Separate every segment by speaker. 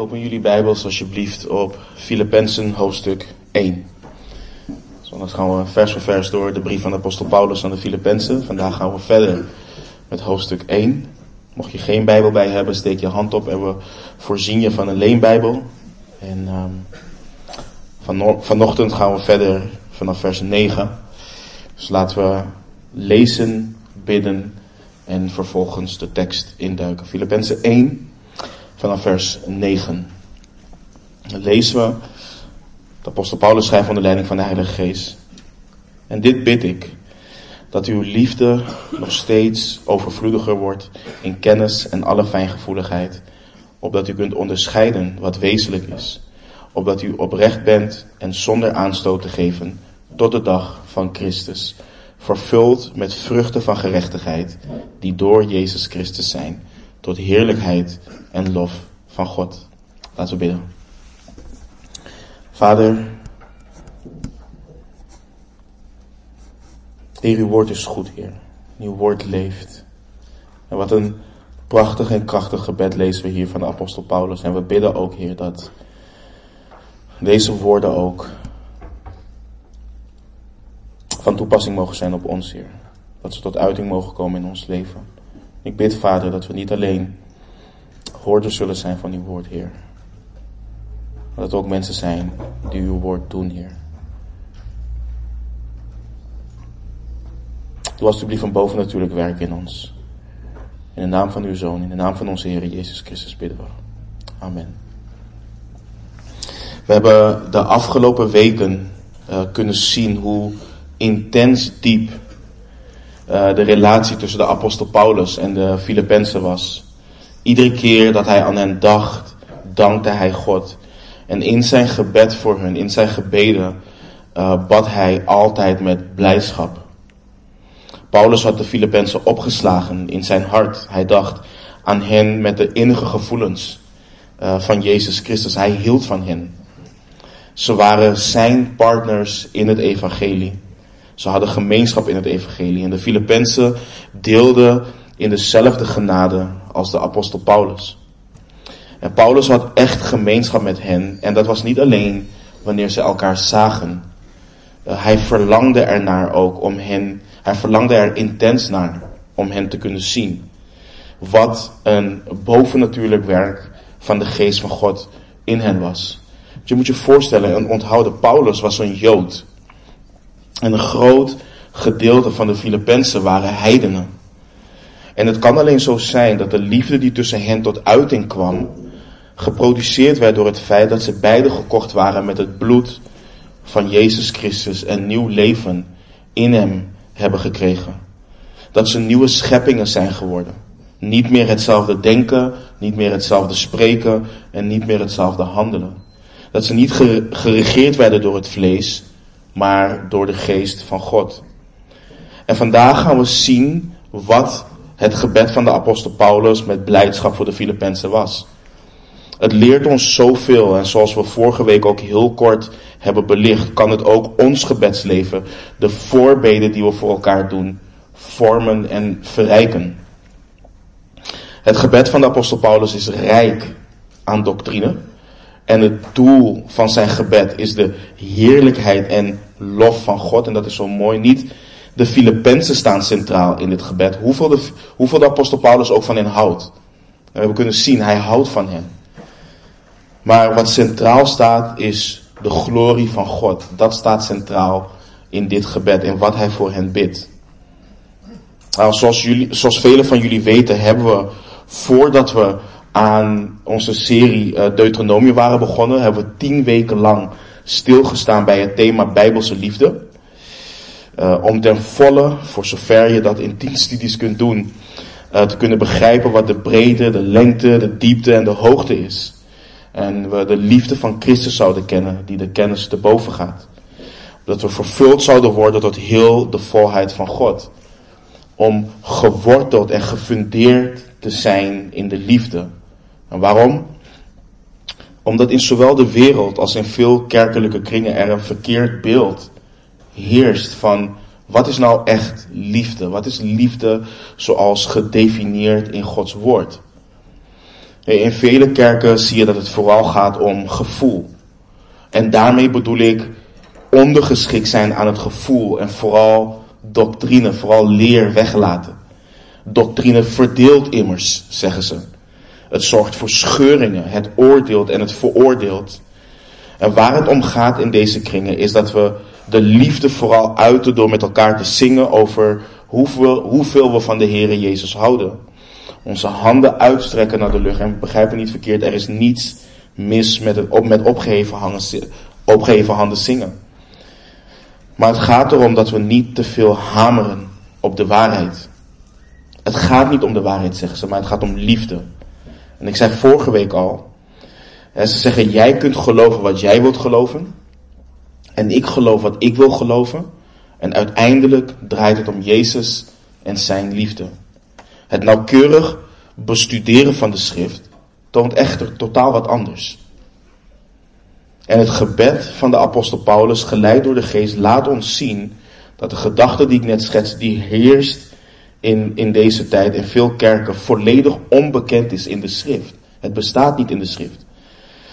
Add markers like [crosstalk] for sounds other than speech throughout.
Speaker 1: Open jullie Bijbels alsjeblieft op Filippenzen hoofdstuk 1. Zondag gaan we vers voor vers door de brief van de apostel Paulus aan de Filippenzen. Vandaag gaan we verder met hoofdstuk 1. Mocht je geen Bijbel bij hebben, steek je hand op en we voorzien je van een leenbijbel. En um, van, vanochtend gaan we verder vanaf vers 9. Dus laten we lezen, bidden en vervolgens de tekst induiken. Filippenzen 1 vanaf vers 9. Dan lezen we, de apostel Paulus schrijft onder leiding van de Heilige Geest. En dit bid ik, dat uw liefde nog steeds overvloediger wordt in kennis en alle fijngevoeligheid, opdat u kunt onderscheiden wat wezenlijk is, opdat u oprecht bent en zonder aanstoot te geven tot de dag van Christus, vervuld met vruchten van gerechtigheid, die door Jezus Christus zijn, tot heerlijkheid en lof van God. Laten we bidden. Vader, Heer, uw woord is goed, Heer. Uw woord leeft. En wat een prachtig en krachtig gebed lezen we hier van de apostel Paulus. En we bidden ook, Heer, dat deze woorden ook van toepassing mogen zijn op ons, Heer. Dat ze tot uiting mogen komen in ons leven. Ik bid, Vader, dat we niet alleen hoorders zullen zijn van uw woord, Heer. Maar dat we ook mensen zijn die uw woord doen, Heer. Doe alsjeblieft van boven natuurlijk werk in ons. In de naam van uw Zoon, in de naam van onze Heer Jezus Christus bidden we. Amen. We hebben de afgelopen weken uh, kunnen zien hoe intens diep uh, de relatie tussen de apostel Paulus en de Filippenzen was. Iedere keer dat hij aan hen dacht, dankte hij God. En in zijn gebed voor hun, in zijn gebeden, uh, bad hij altijd met blijdschap. Paulus had de Filippenzen opgeslagen in zijn hart. Hij dacht aan hen met de innige gevoelens uh, van Jezus Christus. Hij hield van hen. Ze waren zijn partners in het evangelie. Ze hadden gemeenschap in het evangelie. En de Filippenzen deelden in dezelfde genade als de apostel Paulus. En Paulus had echt gemeenschap met hen. En dat was niet alleen wanneer ze elkaar zagen. Uh, hij verlangde ernaar ook om hen, hij verlangde er intens naar om hen te kunnen zien. Wat een bovennatuurlijk werk van de geest van God in hen was. Je moet je voorstellen en onthouden, Paulus was een Jood. En een groot gedeelte van de Filippenzen waren heidenen. En het kan alleen zo zijn dat de liefde die tussen hen tot uiting kwam, geproduceerd werd door het feit dat ze beide gekocht waren met het bloed van Jezus Christus en nieuw leven in hem hebben gekregen. Dat ze nieuwe scheppingen zijn geworden. Niet meer hetzelfde denken, niet meer hetzelfde spreken en niet meer hetzelfde handelen. Dat ze niet geregeerd werden door het vlees, maar door de geest van God. En vandaag gaan we zien wat het gebed van de apostel Paulus met blijdschap voor de Filippenzen was. Het leert ons zoveel en zoals we vorige week ook heel kort hebben belicht, kan het ook ons gebedsleven, de voorbeden die we voor elkaar doen, vormen en verrijken. Het gebed van de apostel Paulus is rijk aan doctrine. En het doel van zijn gebed is de heerlijkheid en lof van God. En dat is zo mooi. Niet de Filippenzen staan centraal in dit gebed. Hoeveel de, hoeveel de apostel Paulus ook van hen houdt. En we kunnen zien, hij houdt van hen. Maar wat centraal staat is de glorie van God. Dat staat centraal in dit gebed en wat hij voor hen bidt. Nou, zoals, jullie, zoals velen van jullie weten hebben we voordat we aan onze serie uh, Deuteronomie waren begonnen, hebben we tien weken lang stilgestaan bij het thema Bijbelse liefde. Uh, om ten volle, voor zover je dat in tien studies kunt doen, uh, te kunnen begrijpen wat de breedte, de lengte, de diepte en de hoogte is. En we de liefde van Christus zouden kennen, die de kennis te boven gaat. Dat we vervuld zouden worden tot heel de volheid van God. Om geworteld en gefundeerd te zijn in de liefde. En waarom? Omdat in zowel de wereld als in veel kerkelijke kringen er een verkeerd beeld heerst van wat is nou echt liefde? Wat is liefde zoals gedefinieerd in Gods woord? In vele kerken zie je dat het vooral gaat om gevoel. En daarmee bedoel ik ondergeschikt zijn aan het gevoel en vooral doctrine, vooral leer weglaten. Doctrine verdeelt immers, zeggen ze. Het zorgt voor scheuringen, het oordeelt en het veroordeelt. En waar het om gaat in deze kringen is dat we de liefde vooral uiten door met elkaar te zingen over hoeveel, hoeveel we van de Heere Jezus houden. Onze handen uitstrekken naar de lucht. En begrijp me niet verkeerd, er is niets mis met, het, met opgeheven handen zingen. Maar het gaat erom dat we niet te veel hameren op de waarheid. Het gaat niet om de waarheid, zeggen ze, maar het gaat om liefde. En ik zei vorige week al, ze zeggen jij kunt geloven wat jij wilt geloven. En ik geloof wat ik wil geloven. En uiteindelijk draait het om Jezus en zijn liefde. Het nauwkeurig bestuderen van de schrift toont echter totaal wat anders. En het gebed van de apostel Paulus, geleid door de geest, laat ons zien dat de gedachte die ik net schets, die heerst in, in deze tijd in veel kerken, volledig onbekend is in de schrift. Het bestaat niet in de schrift.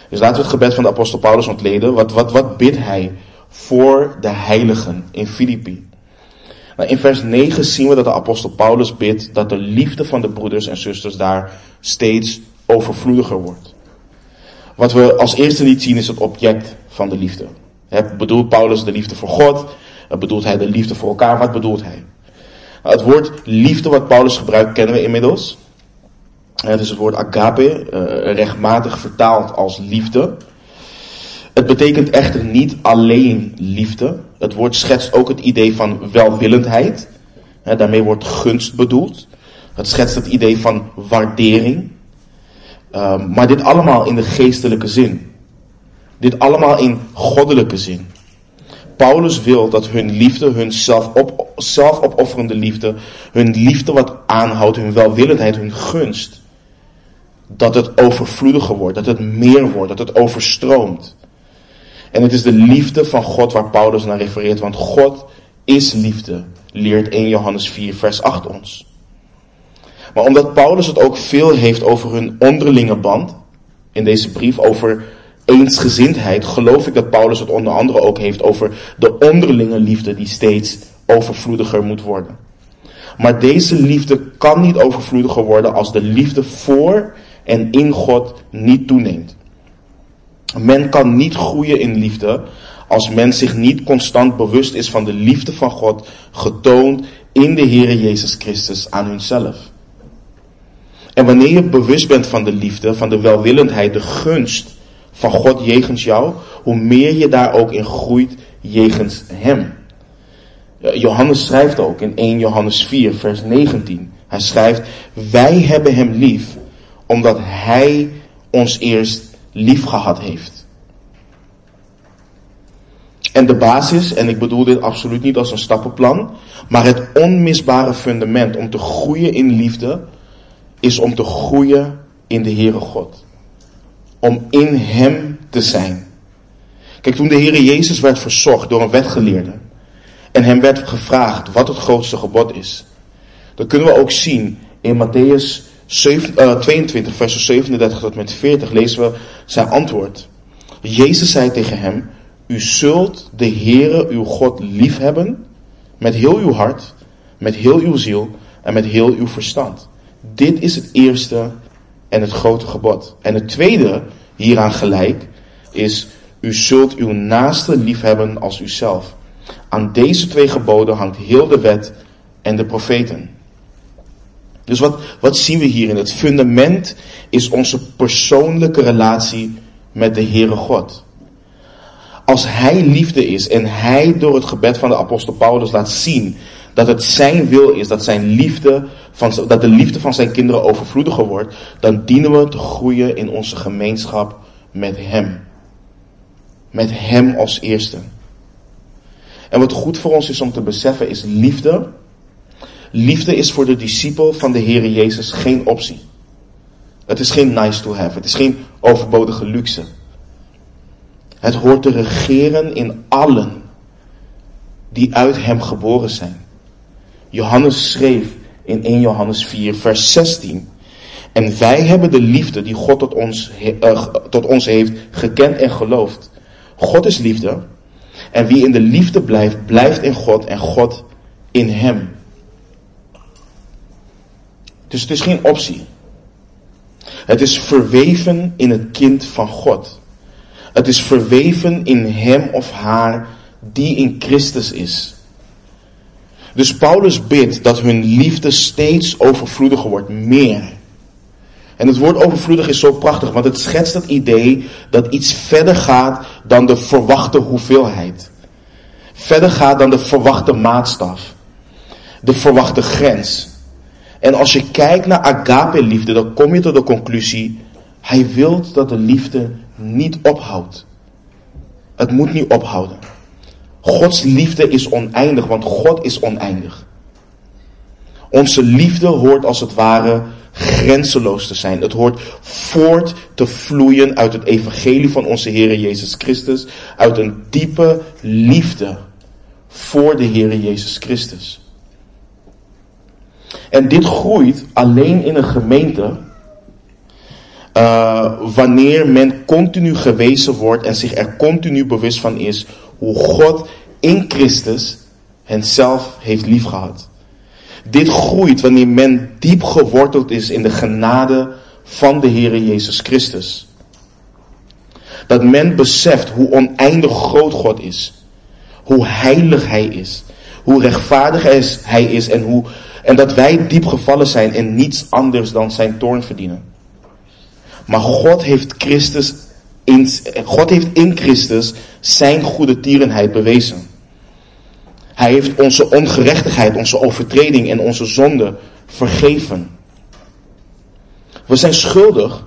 Speaker 1: Dus laten we het gebed van de apostel Paulus ontleden. Wat, wat, wat bidt hij voor de heiligen in Filippi? In vers 9 zien we dat de apostel Paulus bidt dat de liefde van de broeders en zusters daar steeds overvloediger wordt. Wat we als eerste niet zien is het object van de liefde. bedoelt Paulus de liefde voor God? Bedoelt hij de liefde voor elkaar? Wat bedoelt hij? Nou, het woord liefde wat Paulus gebruikt kennen we inmiddels. Het is het woord agape, uh, rechtmatig vertaald als liefde. Het betekent echter niet alleen liefde. Het woord schetst ook het idee van welwillendheid. daarmee wordt gunst bedoeld. Het schetst het idee van waardering. Ehm, maar dit allemaal in de geestelijke zin. Dit allemaal in goddelijke zin. Paulus wil dat hun liefde, hun zelfop, zelfopofferende liefde, hun liefde wat aanhoudt, hun welwillendheid, hun gunst, dat het overvloediger wordt, dat het meer wordt, dat het overstroomt. En het is de liefde van God waar Paulus naar refereert, want God is liefde, leert 1 Johannes 4, vers 8 ons. Maar omdat Paulus het ook veel heeft over hun onderlinge band, in deze brief over eensgezindheid, geloof ik dat Paulus het onder andere ook heeft over de onderlinge liefde die steeds overvloediger moet worden. Maar deze liefde kan niet overvloediger worden als de liefde voor en in God niet toeneemt. Men kan niet groeien in liefde als men zich niet constant bewust is van de liefde van God getoond in de Heere Jezus Christus aan hunzelf. En wanneer je bewust bent van de liefde, van de welwillendheid, de gunst van God jegens jou, hoe meer je daar ook in groeit jegens Hem. Johannes schrijft ook in 1 Johannes 4, vers 19. Hij schrijft, wij hebben Hem lief, omdat Hij ons eerst lief gehad heeft. En de basis, en ik bedoel dit absoluut niet als een stappenplan, maar het onmisbare fundament om te groeien in liefde, is om te groeien in de Heere God. Om in Hem te zijn. Kijk, toen de Heere Jezus werd verzocht door een wetgeleerde en hem werd gevraagd wat het grootste gebod is, dan kunnen we ook zien in Matthäus 22, vers 37 tot met 40 lezen we zijn antwoord. Jezus zei tegen hem, u zult de Heere uw God liefhebben met heel uw hart, met heel uw ziel en met heel uw verstand. Dit is het eerste en het grote gebod. En het tweede, hieraan gelijk, is u zult uw naaste liefhebben als uzelf. Aan deze twee geboden hangt heel de wet en de profeten. Dus wat, wat zien we hierin? Het fundament is onze persoonlijke relatie met de Heere God. Als Hij liefde is en Hij door het gebed van de apostel Paulus laat zien dat het Zijn wil is, dat, zijn liefde van, dat de liefde van Zijn kinderen overvloediger wordt, dan dienen we te groeien in onze gemeenschap met Hem. Met Hem als eerste. En wat goed voor ons is om te beseffen is liefde Liefde is voor de discipel van de Heer Jezus geen optie. Het is geen nice to have. Het is geen overbodige luxe. Het hoort te regeren in allen die uit hem geboren zijn. Johannes schreef in 1 Johannes 4, vers 16. En wij hebben de liefde die God tot ons, uh, tot ons heeft gekend en geloofd. God is liefde. En wie in de liefde blijft, blijft in God en God in hem. Dus het is geen optie. Het is verweven in het kind van God. Het is verweven in hem of haar die in Christus is. Dus Paulus bidt dat hun liefde steeds overvloediger wordt, meer. En het woord overvloedig is zo prachtig, want het schetst het idee dat iets verder gaat dan de verwachte hoeveelheid. Verder gaat dan de verwachte maatstaf. De verwachte grens. En als je kijkt naar agape liefde, dan kom je tot de conclusie, hij wil dat de liefde niet ophoudt. Het moet niet ophouden. Gods liefde is oneindig, want God is oneindig. Onze liefde hoort als het ware grenzeloos te zijn. Het hoort voort te vloeien uit het evangelie van onze Heer Jezus Christus. Uit een diepe liefde voor de Heer Jezus Christus. En dit groeit alleen in een gemeente uh, wanneer men continu gewezen wordt en zich er continu bewust van is hoe God in Christus henzelf heeft liefgehad. Dit groeit wanneer men diep geworteld is in de genade van de Heer Jezus Christus. Dat men beseft hoe oneindig groot God is. Hoe heilig Hij is. Hoe rechtvaardig Hij is en, hoe, en dat wij diep gevallen zijn en niets anders dan zijn toorn verdienen. Maar God heeft Christus in, God heeft in Christus zijn goede tierenheid bewezen. Hij heeft onze ongerechtigheid, onze overtreding en onze zonde vergeven. We zijn schuldig,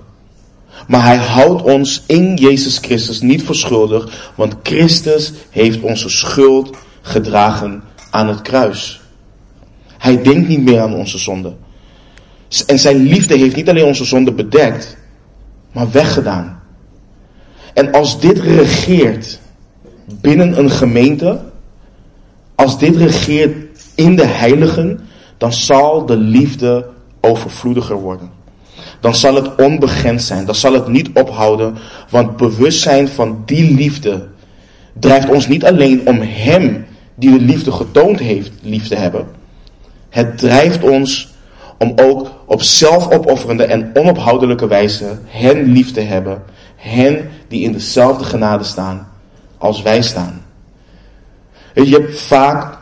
Speaker 1: maar hij houdt ons in Jezus Christus niet voor schuldig, want Christus heeft onze schuld gedragen aan het kruis. Hij denkt niet meer aan onze zonde. En zijn liefde heeft niet alleen onze zonde bedekt, maar weggedaan. En als dit regeert binnen een gemeente, als dit regeert in de heiligen, dan zal de liefde overvloediger worden. Dan zal het onbegrensd zijn, dan zal het niet ophouden, want bewustzijn van die liefde drijft ons niet alleen om Hem die de liefde getoond heeft lief te hebben. Het drijft ons om ook op zelfopofferende en onophoudelijke wijze hen lief te hebben. Hen die in dezelfde genade staan als wij staan. Je hebt vaak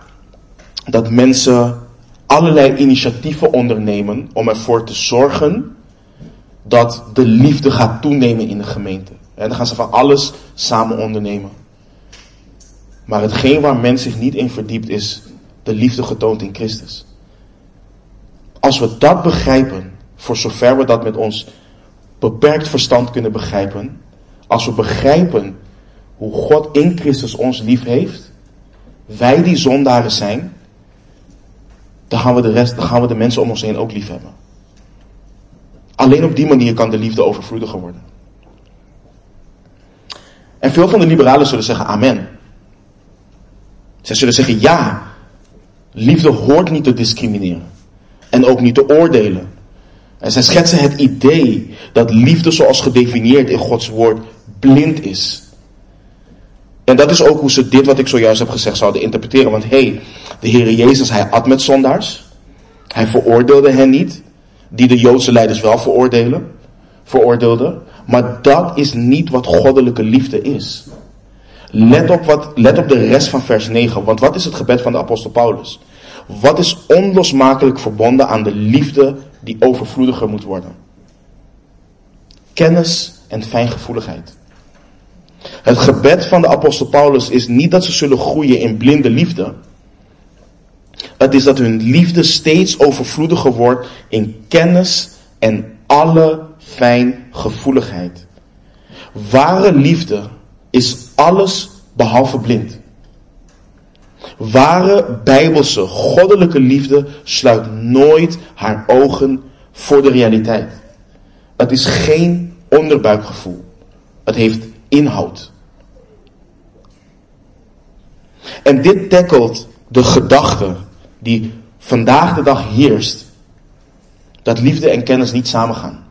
Speaker 1: dat mensen allerlei initiatieven ondernemen om ervoor te zorgen dat de liefde gaat toenemen in de gemeente. En dan gaan ze van alles samen ondernemen. Maar hetgeen waar men zich niet in verdiept is de liefde getoond in Christus. Als we dat begrijpen, voor zover we dat met ons beperkt verstand kunnen begrijpen, als we begrijpen hoe God in Christus ons lief heeft, wij die zondaren zijn, dan gaan we de rest, dan gaan we de mensen om ons heen ook lief hebben. Alleen op die manier kan de liefde overvloediger worden. En veel van de liberalen zullen zeggen amen. Zij zullen zeggen ja, liefde hoort niet te discrimineren. En ook niet te oordelen. En zij schetsen het idee dat liefde zoals gedefinieerd in Gods woord blind is. En dat is ook hoe ze dit wat ik zojuist heb gezegd zouden interpreteren. Want hé, hey, de Heer Jezus, hij at met zondaars. Hij veroordeelde hen niet. Die de Joodse leiders wel veroordelen, veroordeelden. Maar dat is niet wat goddelijke liefde is. Let op, wat, let op de rest van vers 9. Want wat is het gebed van de apostel Paulus? Wat is onlosmakelijk verbonden aan de liefde die overvloediger moet worden? Kennis en fijngevoeligheid. Het gebed van de apostel Paulus is niet dat ze zullen groeien in blinde liefde. Het is dat hun liefde steeds overvloediger wordt in kennis en alle fijngevoeligheid. Ware liefde is alles behalve blind. Ware bijbelse, goddelijke liefde sluit nooit haar ogen voor de realiteit. Het is geen onderbuikgevoel. Het heeft inhoud. En dit tackelt de gedachte die vandaag de dag heerst. dat liefde en kennis niet samengaan.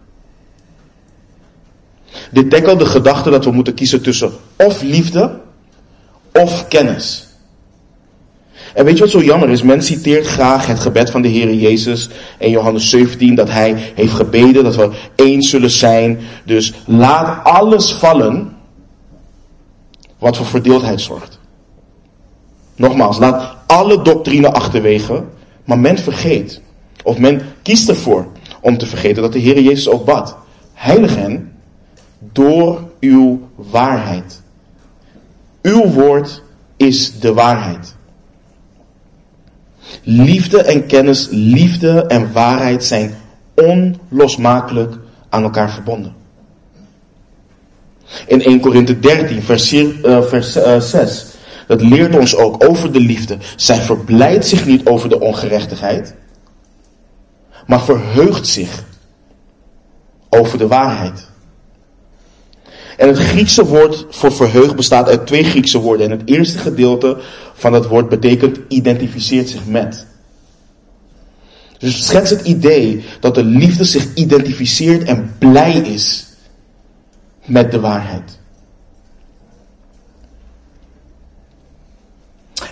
Speaker 1: Dit tackelt de gedachte dat we moeten kiezen tussen of liefde of kennis. En weet je wat zo jammer is? Men citeert graag het gebed van de Heer Jezus in Johannes 17, dat hij heeft gebeden dat we één zullen zijn. Dus laat alles vallen wat voor verdeeldheid zorgt. Nogmaals, laat alle doctrine achterwege, maar men vergeet, of men kiest ervoor om te vergeten dat de Heer Jezus ook bad. Heilig hen door uw waarheid. Uw woord is de waarheid. Liefde en kennis, liefde en waarheid zijn onlosmakelijk aan elkaar verbonden. In 1 Korinthe 13, vers, uh, vers uh, 6, dat leert ons ook over de liefde. Zij verblijdt zich niet over de ongerechtigheid, maar verheugt zich over de waarheid. En het Griekse woord voor verheugd bestaat uit twee Griekse woorden. En het eerste gedeelte van het woord betekent identificeert zich met. Dus schets het idee dat de liefde zich identificeert en blij is met de waarheid.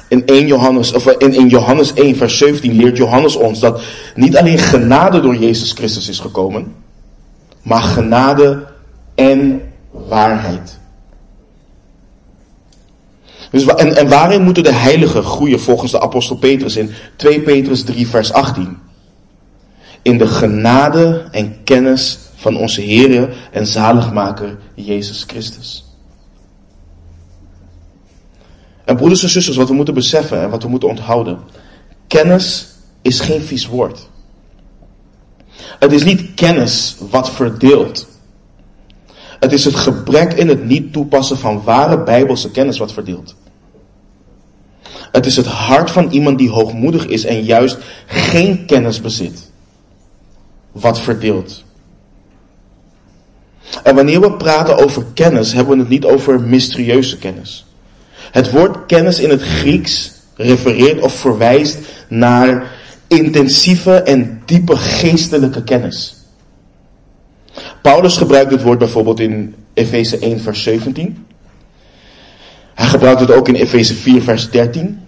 Speaker 1: In 1 Johannes, of in, in Johannes 1 vers 17 leert Johannes ons dat niet alleen genade door Jezus Christus is gekomen, maar genade en waarheid. Dus, en, en waarin moeten de heiligen groeien volgens de apostel Petrus in 2 Petrus 3 vers 18? In de genade en kennis van onze Heer en zaligmaker Jezus Christus. En broeders en zusters, wat we moeten beseffen en wat we moeten onthouden. Kennis is geen vies woord. Het is niet kennis wat verdeelt. Het is het gebrek in het niet toepassen van ware bijbelse kennis wat verdeelt. Het is het hart van iemand die hoogmoedig is en juist geen kennis bezit. Wat verdeelt. En wanneer we praten over kennis, hebben we het niet over mysterieuze kennis. Het woord kennis in het Grieks refereert of verwijst naar intensieve en diepe geestelijke kennis. Paulus gebruikt het woord bijvoorbeeld in Efeze 1 vers 17. Hij gebruikt het ook in Efeze 4 vers 13.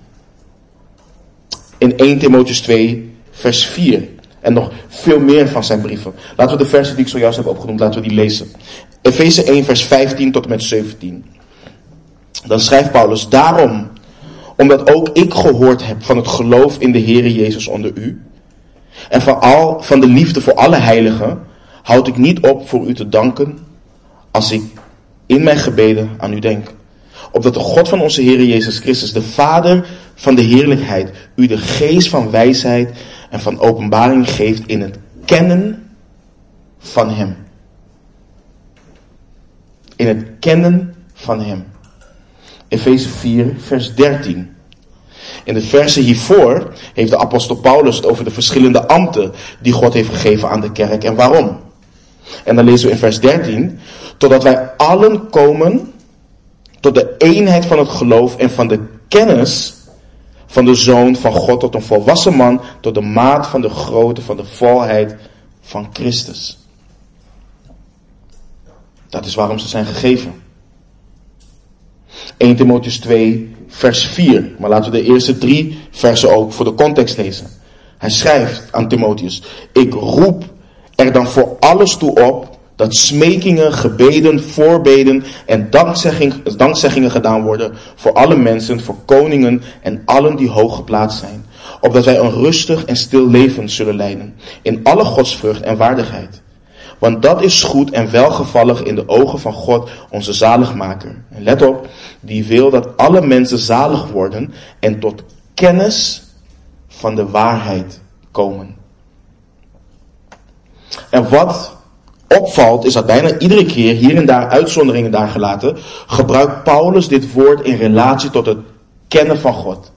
Speaker 1: In 1 Timotheus 2 vers 4. En nog veel meer van zijn brieven. Laten we de versen die ik zojuist heb opgenoemd, laten we die lezen. Efeze 1 vers 15 tot en met 17. Dan schrijft Paulus, daarom, omdat ook ik gehoord heb van het geloof in de Heere Jezus onder u. En van, al, van de liefde voor alle heiligen houd ik niet op voor u te danken als ik in mijn gebeden aan u denk. Opdat de God van onze Heer Jezus Christus, de Vader van de heerlijkheid, u de geest van wijsheid en van openbaring geeft in het kennen van Hem. In het kennen van Hem. Efeze 4, vers 13. In de versen hiervoor heeft de apostel Paulus het over de verschillende ambten die God heeft gegeven aan de kerk en waarom. En dan lezen we in vers 13, totdat wij allen komen tot de eenheid van het geloof en van de kennis van de Zoon van God tot een volwassen man, tot de maat van de grootte van de volheid van Christus. Dat is waarom ze zijn gegeven. 1 Timotheus 2, vers 4. Maar laten we de eerste drie versen ook voor de context lezen. Hij schrijft aan Timotheus, ik roep er dan voor alles toe op dat smekingen, gebeden, voorbeden en dankzegging, dankzeggingen gedaan worden voor alle mensen, voor koningen en allen die hoog geplaatst zijn. Opdat wij een rustig en stil leven zullen leiden, in alle godsvrucht en waardigheid. Want dat is goed en welgevallig in de ogen van God, onze zaligmaker. En let op, die wil dat alle mensen zalig worden en tot kennis van de waarheid komen. En wat opvalt is dat bijna iedere keer, hier en daar uitzonderingen daar gelaten, gebruikt Paulus dit woord in relatie tot het kennen van God.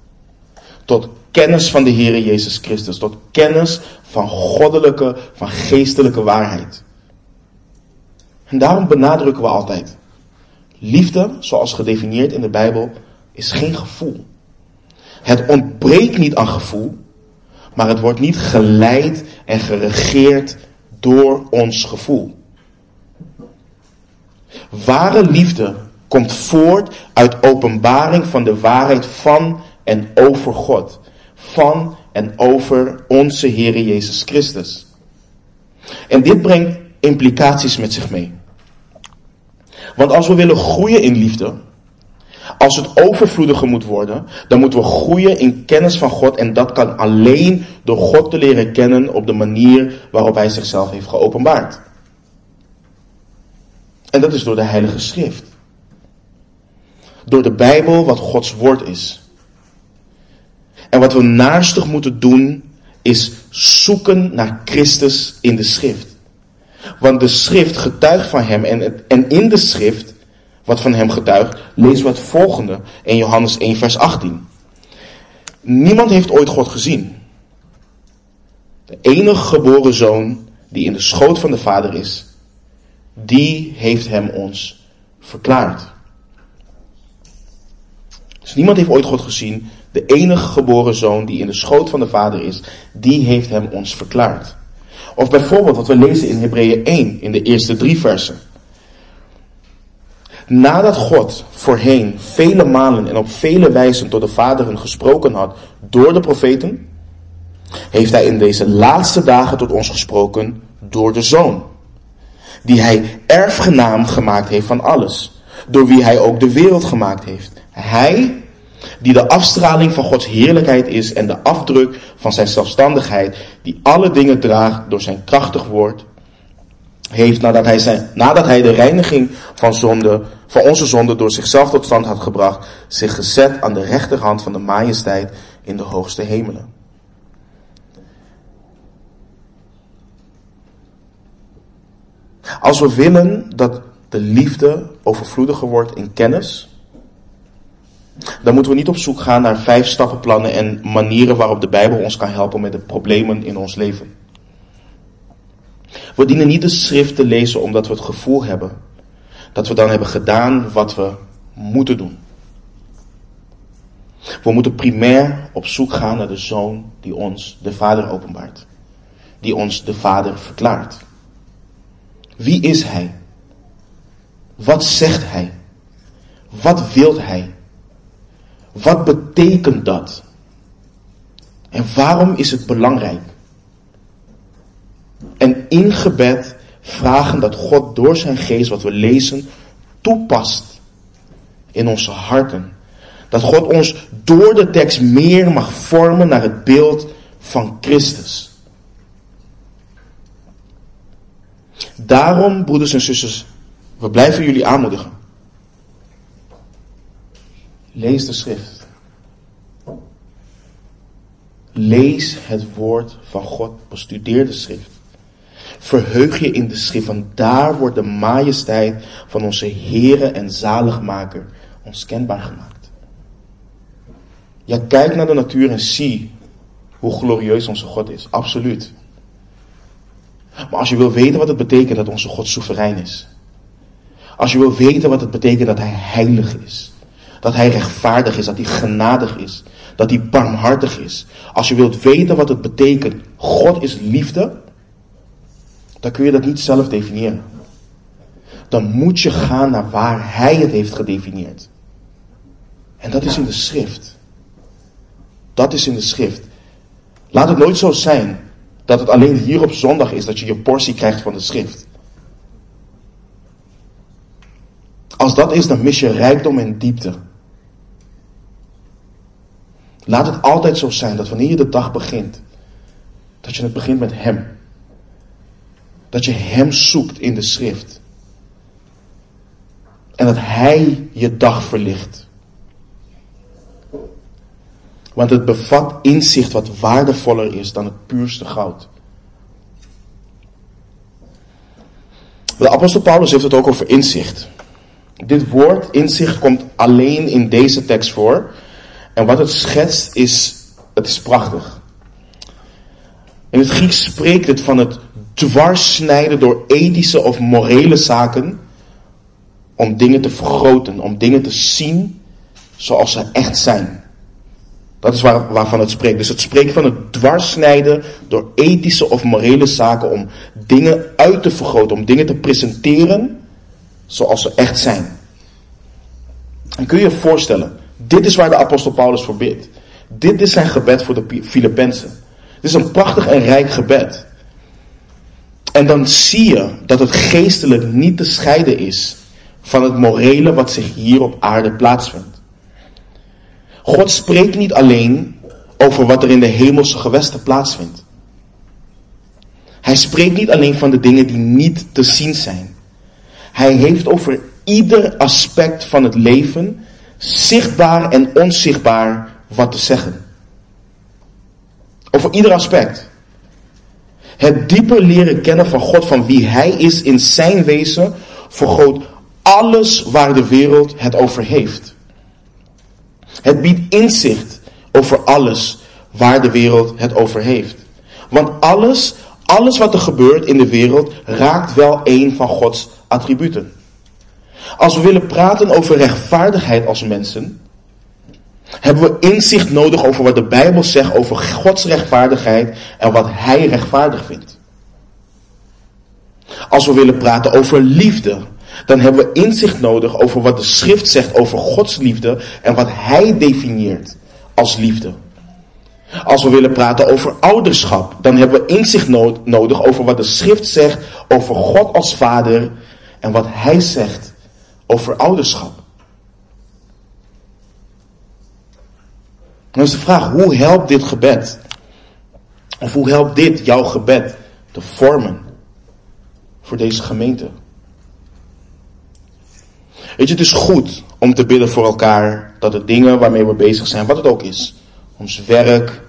Speaker 1: Tot kennis van de Heer Jezus Christus. Tot kennis van goddelijke, van geestelijke waarheid. En daarom benadrukken we altijd. Liefde, zoals gedefinieerd in de Bijbel, is geen gevoel. Het ontbreekt niet aan gevoel, Maar het wordt niet geleid en geregeerd door ons gevoel. Ware liefde komt voort uit openbaring van de waarheid van en over God. Van en over onze Heer Jezus Christus. En dit brengt implicaties met zich mee. Want als we willen groeien in liefde, als het overvloediger moet worden, dan moeten we groeien in kennis van God. En dat kan alleen door God te leren kennen op de manier waarop Hij zichzelf heeft geopenbaard. En dat is door de Heilige Schrift. Door de Bijbel, wat Gods woord is. En wat we naarstig moeten doen, is zoeken naar Christus in de Schrift. Want de Schrift getuigt van Hem en, en in de Schrift, wat van Hem getuigt, lezen we het volgende in Johannes 1, vers 18. Niemand heeft ooit God gezien. De enige geboren zoon die in de schoot van de Vader is, die heeft Hem ons verklaard. Dus niemand heeft ooit God gezien. De enige geboren zoon die in de schoot van de Vader is, die heeft hem ons verklaard. Of bijvoorbeeld wat we lezen in Hebreeën 1 in de eerste drie versen. Nadat God voorheen vele malen en op vele wijzen tot de vaderen gesproken had door de profeten, heeft hij in deze laatste dagen tot ons gesproken door de Zoon, die hij erfgenaam gemaakt heeft van alles, door wie hij ook de wereld gemaakt heeft. Hij, die de afstraling van Gods heerlijkheid is en de afdruk van zijn zelfstandigheid, die alle dingen draagt door zijn krachtig woord, heeft nadat hij, zijn, nadat hij de reiniging van, zonde, van onze zonde door zichzelf tot stand had gebracht, zich gezet aan de rechterhand van de majesteit in de hoogste hemelen. Als we willen dat de liefde overvloediger wordt in kennis, dan moeten we niet op zoek gaan naar vijf stappenplannen en manieren waarop de Bijbel ons kan helpen met de problemen in ons leven. We dienen niet de schrift te lezen omdat we het gevoel hebben dat we dan hebben gedaan wat we moeten doen. We moeten primair op zoek gaan naar de Zoon die ons de Vader openbaart. Die ons de Vader verklaart. Wie is Hij? Wat zegt Hij? Wat wil Hij? Wat betekent dat? En waarom is het belangrijk? En in gebed vragen dat God door zijn geest wat we lezen toepast in onze harten. Dat God ons door de tekst meer mag vormen naar het beeld van Christus. Daarom, broeders en zusters, we blijven jullie aanmoedigen. Lees de schrift. Lees het woord van God. Bestudeer de schrift. Verheug je in de schrift, want daar wordt de majesteit van onze Heere en Zaligmaker ons kenbaar gemaakt. Ja, kijk naar de natuur en zie hoe glorieus onze God is. Absoluut. Maar als je wil weten wat het betekent dat onze God soeverein is. Als je wil weten wat het betekent dat Hij heilig is. Dat Hij rechtvaardig is, dat Hij genadig is. Dat Hij barmhartig is. Als je wilt weten wat het betekent, God is liefde. Dan kun je dat niet zelf definiëren. Dan moet je gaan naar waar Hij het heeft gedefinieerd. En dat is in de schrift. Dat is in de schrift. Laat het nooit zo zijn dat het alleen hier op zondag is dat je je portie krijgt van de schrift. Als dat is, dan mis je rijkdom en diepte. Laat het altijd zo zijn dat wanneer je de dag begint, dat je het begint met Hem. Dat je Hem zoekt in de schrift. En dat Hij je dag verlicht. Want het bevat inzicht wat waardevoller is dan het puurste goud. De apostel Paulus heeft het ook over inzicht. Dit woord inzicht komt alleen in deze tekst voor. En wat het schetst is, het is prachtig. In het Grieks spreekt het van het dwarssnijden door ethische of morele zaken. Om dingen te vergroten, om dingen te zien zoals ze echt zijn. Dat is waar, waarvan het spreekt. Dus het spreekt van het dwarsnijden door ethische of morele zaken om dingen uit te vergroten, om dingen te presenteren zoals ze echt zijn. En kun je je voorstellen, dit is waar de apostel Paulus voor bidt. Dit is zijn gebed voor de Filippenzen. Dit is een prachtig en rijk gebed. En dan zie je dat het geestelijk niet te scheiden is van het morele wat zich hier op aarde plaatsvindt. God spreekt niet alleen over wat er in de hemelse gewesten plaatsvindt. Hij spreekt niet alleen van de dingen die niet te zien zijn. Hij heeft over ieder aspect van het leven, zichtbaar en onzichtbaar, wat te zeggen. Over ieder aspect. Het dieper leren kennen van God, van wie Hij is in zijn wezen, vergroot alles waar de wereld het over heeft. Het biedt inzicht over alles waar de wereld het over heeft. Want alles, alles wat er gebeurt in de wereld raakt wel een van Gods attributen. Als we willen praten over rechtvaardigheid als mensen, hebben we inzicht nodig over wat de Bijbel zegt over Gods rechtvaardigheid en wat Hij rechtvaardig vindt. Als we willen praten over liefde, dan hebben we inzicht nodig over wat de schrift zegt over Gods liefde en wat Hij definieert als liefde. Als we willen praten over ouderschap, dan hebben we inzicht nodig over wat de schrift zegt over God als vader en wat Hij zegt over ouderschap. Dan is de vraag, hoe helpt dit gebed? Of hoe helpt dit jouw gebed te vormen voor deze gemeente? Weet je, het is goed om te bidden voor elkaar dat de dingen waarmee we bezig zijn, wat het ook is, ons werk,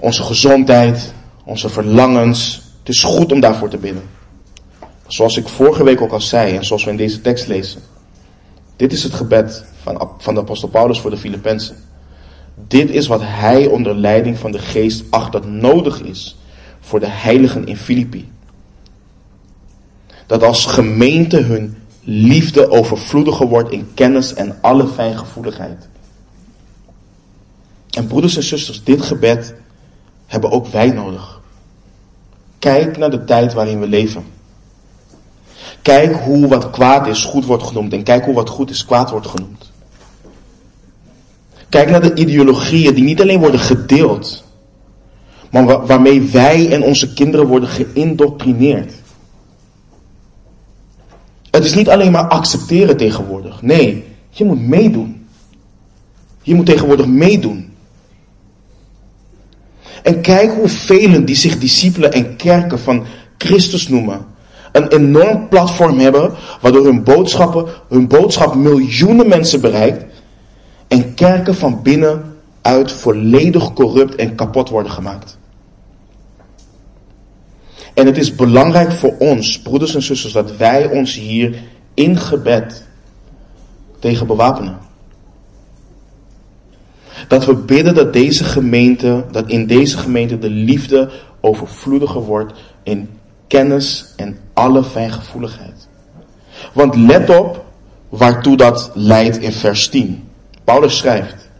Speaker 1: onze gezondheid, onze verlangens, het is goed om daarvoor te bidden. Zoals ik vorige week ook al zei en zoals we in deze tekst lezen. Dit is het gebed van, van de apostel Paulus voor de Filippenzen. Dit is wat hij onder leiding van de geest acht dat nodig is voor de heiligen in Filippi. Dat als gemeente hun liefde overvloediger wordt in kennis en alle fijngevoeligheid. En broeders en zusters, dit gebed hebben ook wij nodig. Kijk naar de tijd waarin we leven. Kijk hoe wat kwaad is goed wordt genoemd en kijk hoe wat goed is kwaad wordt genoemd. Kijk naar de ideologieën die niet alleen worden gedeeld, maar waarmee wij en onze kinderen worden geïndoctrineerd. Het is niet alleen maar accepteren tegenwoordig. Nee, je moet meedoen. Je moet tegenwoordig meedoen. En kijk hoe velen die zich discipelen en kerken van Christus noemen, een enorm platform hebben, waardoor hun boodschappen, hun boodschap miljoenen mensen bereikt en kerken van binnenuit volledig corrupt en kapot worden gemaakt. En het is belangrijk voor ons, broeders en zusters, dat wij ons hier in gebed tegen bewapenen. Dat we bidden dat deze gemeente, dat in deze gemeente de liefde overvloediger wordt in kennis en alle fijngevoeligheid. Want let op waartoe dat leidt in vers 10. Paulus schrijft,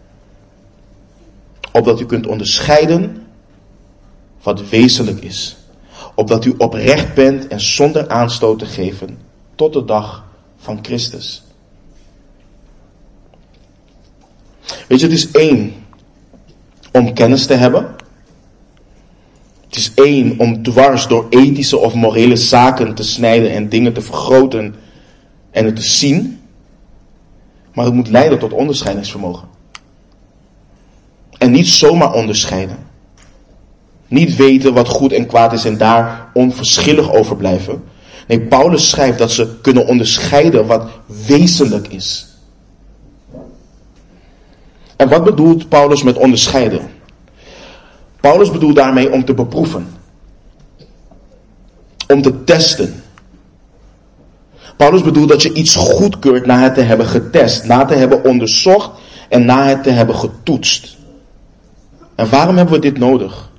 Speaker 1: opdat u kunt onderscheiden wat wezenlijk is. Opdat u oprecht bent en zonder aanstoot te geven tot de dag van Christus. Weet je, het is één om kennis te hebben. Het is één om dwars door ethische of morele zaken te snijden en dingen te vergroten en het te zien. Maar het moet leiden tot onderscheidingsvermogen. En niet zomaar onderscheiden. Niet weten wat goed en kwaad is en daar onverschillig over blijven. Nee, Paulus schrijft dat ze kunnen onderscheiden wat wezenlijk is. En wat bedoelt Paulus met onderscheiden? Paulus bedoelt daarmee om te beproeven. Om te testen. Paulus bedoelt dat je iets goedkeurt na het te hebben getest, na te hebben onderzocht en na het te hebben getoetst. En waarom hebben we dit nodig?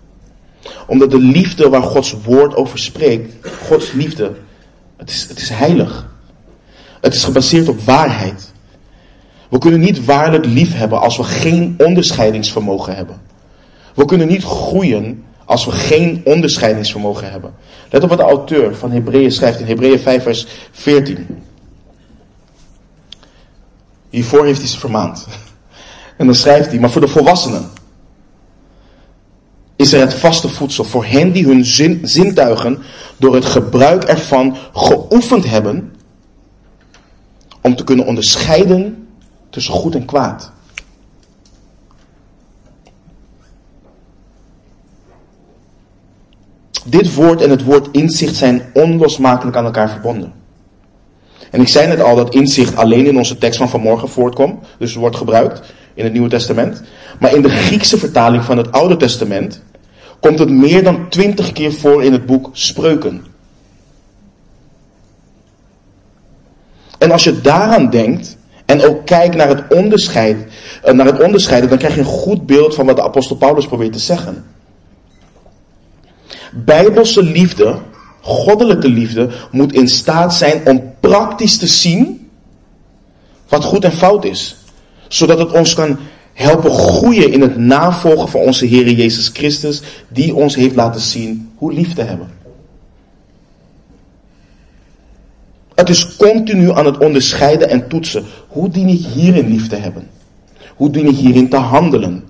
Speaker 1: Omdat de liefde waar Gods woord over spreekt, Gods liefde, het is, het is heilig. Het is gebaseerd op waarheid. We kunnen niet waarlijk lief hebben als we geen onderscheidingsvermogen hebben. We kunnen niet groeien als we geen onderscheidingsvermogen hebben. Let op wat de auteur van Hebreeën schrijft in Hebreeën 5 vers 14. Hiervoor heeft hij ze vermaand. [laughs] En dan schrijft hij, maar voor de volwassenen is er het vaste voedsel voor hen die hun zin, zintuigen door het gebruik ervan geoefend hebben om te kunnen onderscheiden tussen goed en kwaad. Dit woord en het woord inzicht zijn onlosmakelijk aan elkaar verbonden. En ik zei net al dat inzicht alleen in onze tekst van vanmorgen voortkomt, dus wordt gebruikt in het Nieuwe Testament. Maar in de Griekse vertaling van het Oude Testament komt het meer dan twintig keer voor in het boek Spreuken. En als je daaraan denkt en ook kijkt naar het onderscheid, eh, naar het onderscheiden, dan krijg je een goed beeld van wat de apostel Paulus probeert te zeggen. Bijbelse liefde, goddelijke liefde, moet in staat zijn om praktisch te zien wat goed en fout is. Zodat het ons kan helpen groeien in het navolgen van onze Heer Jezus Christus, die ons heeft laten zien hoe lief te hebben. Het is continu aan het onderscheiden en toetsen. Hoe dien ik hierin lief te hebben? Hoe dien ik hierin te handelen?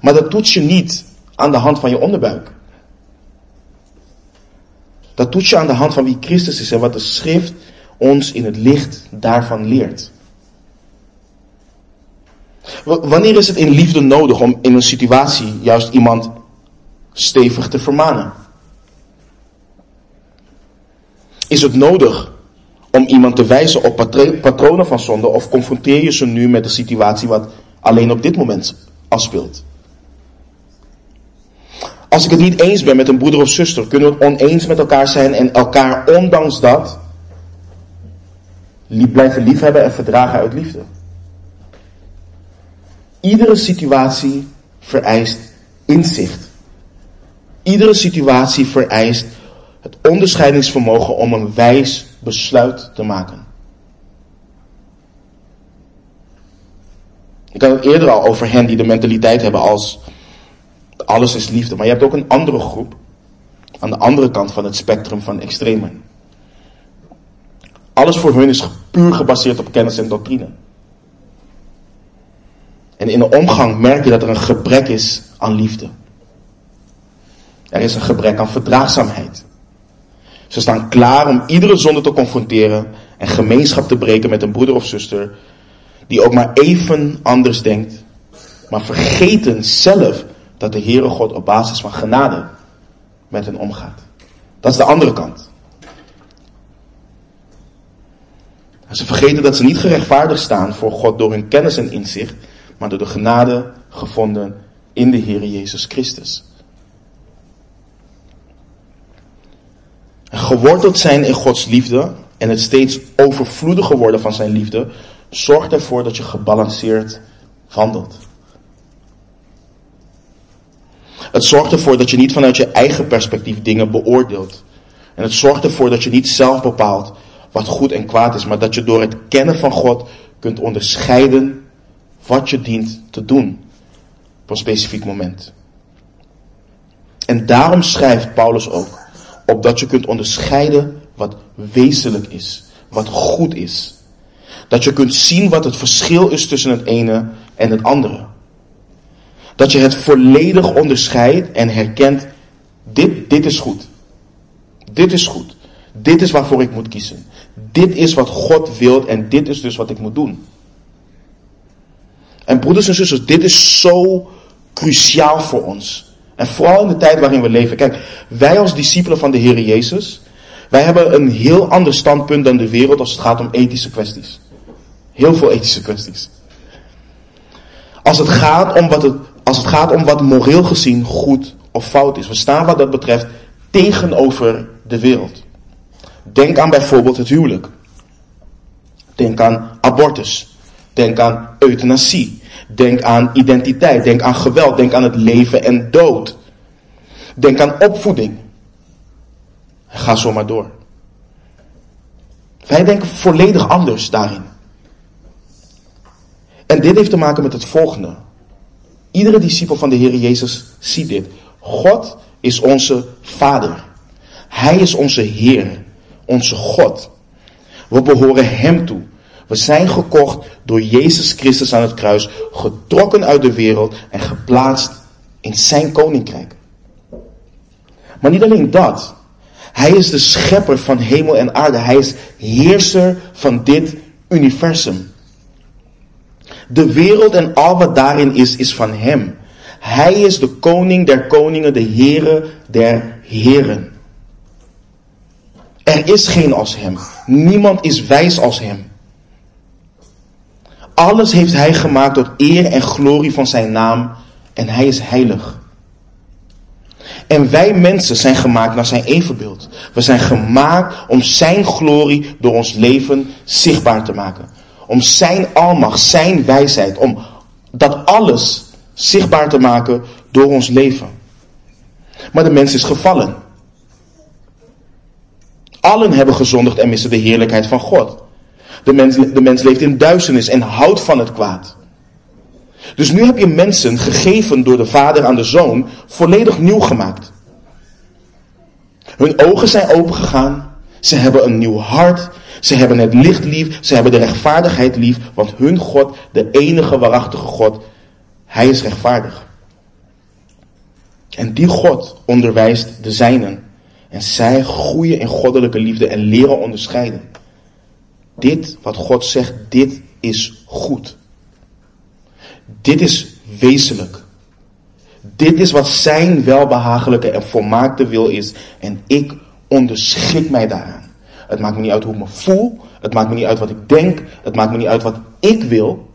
Speaker 1: Maar dat toets je niet aan de hand van je onderbuik. Dat toets je aan de hand van wie Christus is en wat de schrift ons in het licht daarvan leert. Wanneer is het in liefde nodig om in een situatie juist iemand stevig te vermanen? Is het nodig om iemand te wijzen op patronen van zonde of confronteer je ze nu met de situatie wat alleen op dit moment afspeelt? Als ik het niet eens ben met een broeder of zuster, kunnen we het oneens met elkaar zijn en elkaar ondanks dat blijven liefhebben en verdragen uit liefde. Iedere situatie vereist inzicht. Iedere situatie vereist het onderscheidingsvermogen om een wijs besluit te maken. Ik had het eerder al over hen die de mentaliteit hebben als alles is liefde. Maar je hebt ook een andere groep aan de andere kant van het spectrum van extremen. Alles voor hun is puur gebaseerd op kennis en doctrine. En in de omgang merk je dat er een gebrek is aan liefde. Er is een gebrek aan verdraagzaamheid. Ze staan klaar om iedere zonde te confronteren en gemeenschap te breken met een broeder of zuster die ook maar even anders denkt, maar vergeten zelf dat de Heere God op basis van genade met hen omgaat. Dat is de andere kant. ze vergeten dat ze niet gerechtvaardigd staan voor God door hun kennis en inzicht, maar door de genade gevonden in de Heer Jezus Christus. En geworteld zijn in Gods liefde en het steeds overvloediger worden van zijn liefde, zorgt ervoor dat je gebalanceerd wandelt. Het zorgt ervoor dat je niet vanuit je eigen perspectief dingen beoordeelt. En het zorgt ervoor dat je niet zelf bepaalt wat goed en kwaad is, maar dat je door het kennen van God kunt onderscheiden wat je dient te doen op een specifiek moment. En daarom schrijft Paulus ook, opdat je kunt onderscheiden wat wezenlijk is, wat goed is. Dat je kunt zien wat het verschil is tussen het ene en het andere. Dat je het volledig onderscheidt en herkent, dit, dit is goed. Dit is goed. Dit is waarvoor ik moet kiezen. Dit is wat God wil en dit is dus wat ik moet doen. En broeders en zusters, dit is zo cruciaal voor ons. En vooral in de tijd waarin we leven. Kijk, wij als discipelen van de Heer Jezus, wij hebben een heel ander standpunt dan de wereld als het gaat om ethische kwesties. Heel veel ethische kwesties. Als het gaat om wat, het, als het gaat om wat moreel gezien goed of fout is. We staan wat dat betreft tegenover de wereld. Denk aan bijvoorbeeld het huwelijk. Denk aan abortus. Denk aan euthanasie. Denk aan identiteit. Denk aan geweld. Denk aan het leven en dood. Denk aan opvoeding. Ga zo maar door. Wij denken volledig anders daarin. En dit heeft te maken met het volgende. Iedere discipel van de Heer Jezus ziet dit. God is onze Vader. Hij is onze Heer, onze God. We behoren Hem toe. We zijn gekocht door Jezus Christus aan het kruis, getrokken uit de wereld en geplaatst in Zijn koninkrijk. Maar niet alleen dat. Hij is de schepper van hemel en aarde. Hij is heerser van dit universum. De wereld en al wat daarin is, is van Hem. Hij is de koning der koningen, de Here der heren. Er is geen als Hem. Niemand is wijs als Hem. Alles heeft Hij gemaakt tot eer en glorie van Zijn naam en Hij is heilig. En wij mensen zijn gemaakt naar zijn evenbeeld. We zijn gemaakt om zijn glorie door ons leven zichtbaar te maken. Om zijn almacht, zijn wijsheid, om dat alles zichtbaar te maken door ons leven. Maar de mens is gevallen. Allen hebben gezondigd en missen de heerlijkheid van God. De mens, de mens leeft in duisternis en houdt van het kwaad. Dus nu heb je mensen gegeven door de vader aan de zoon volledig nieuw gemaakt. Hun ogen zijn opengegaan. Ze hebben een nieuw hart. Ze hebben het licht lief. Ze hebben de rechtvaardigheid lief. Want hun God, de enige waarachtige God, hij is rechtvaardig. En die God onderwijst de zijnen. En zij groeien in goddelijke liefde en leren onderscheiden. Dit wat God zegt, dit is goed. Dit is wezenlijk. Dit is wat zijn welbehagelijke en volmaakte wil is. En ik onderschik mij daaraan. Het maakt me niet uit hoe ik me voel. Het maakt me niet uit wat ik denk. Het maakt me niet uit wat ik wil.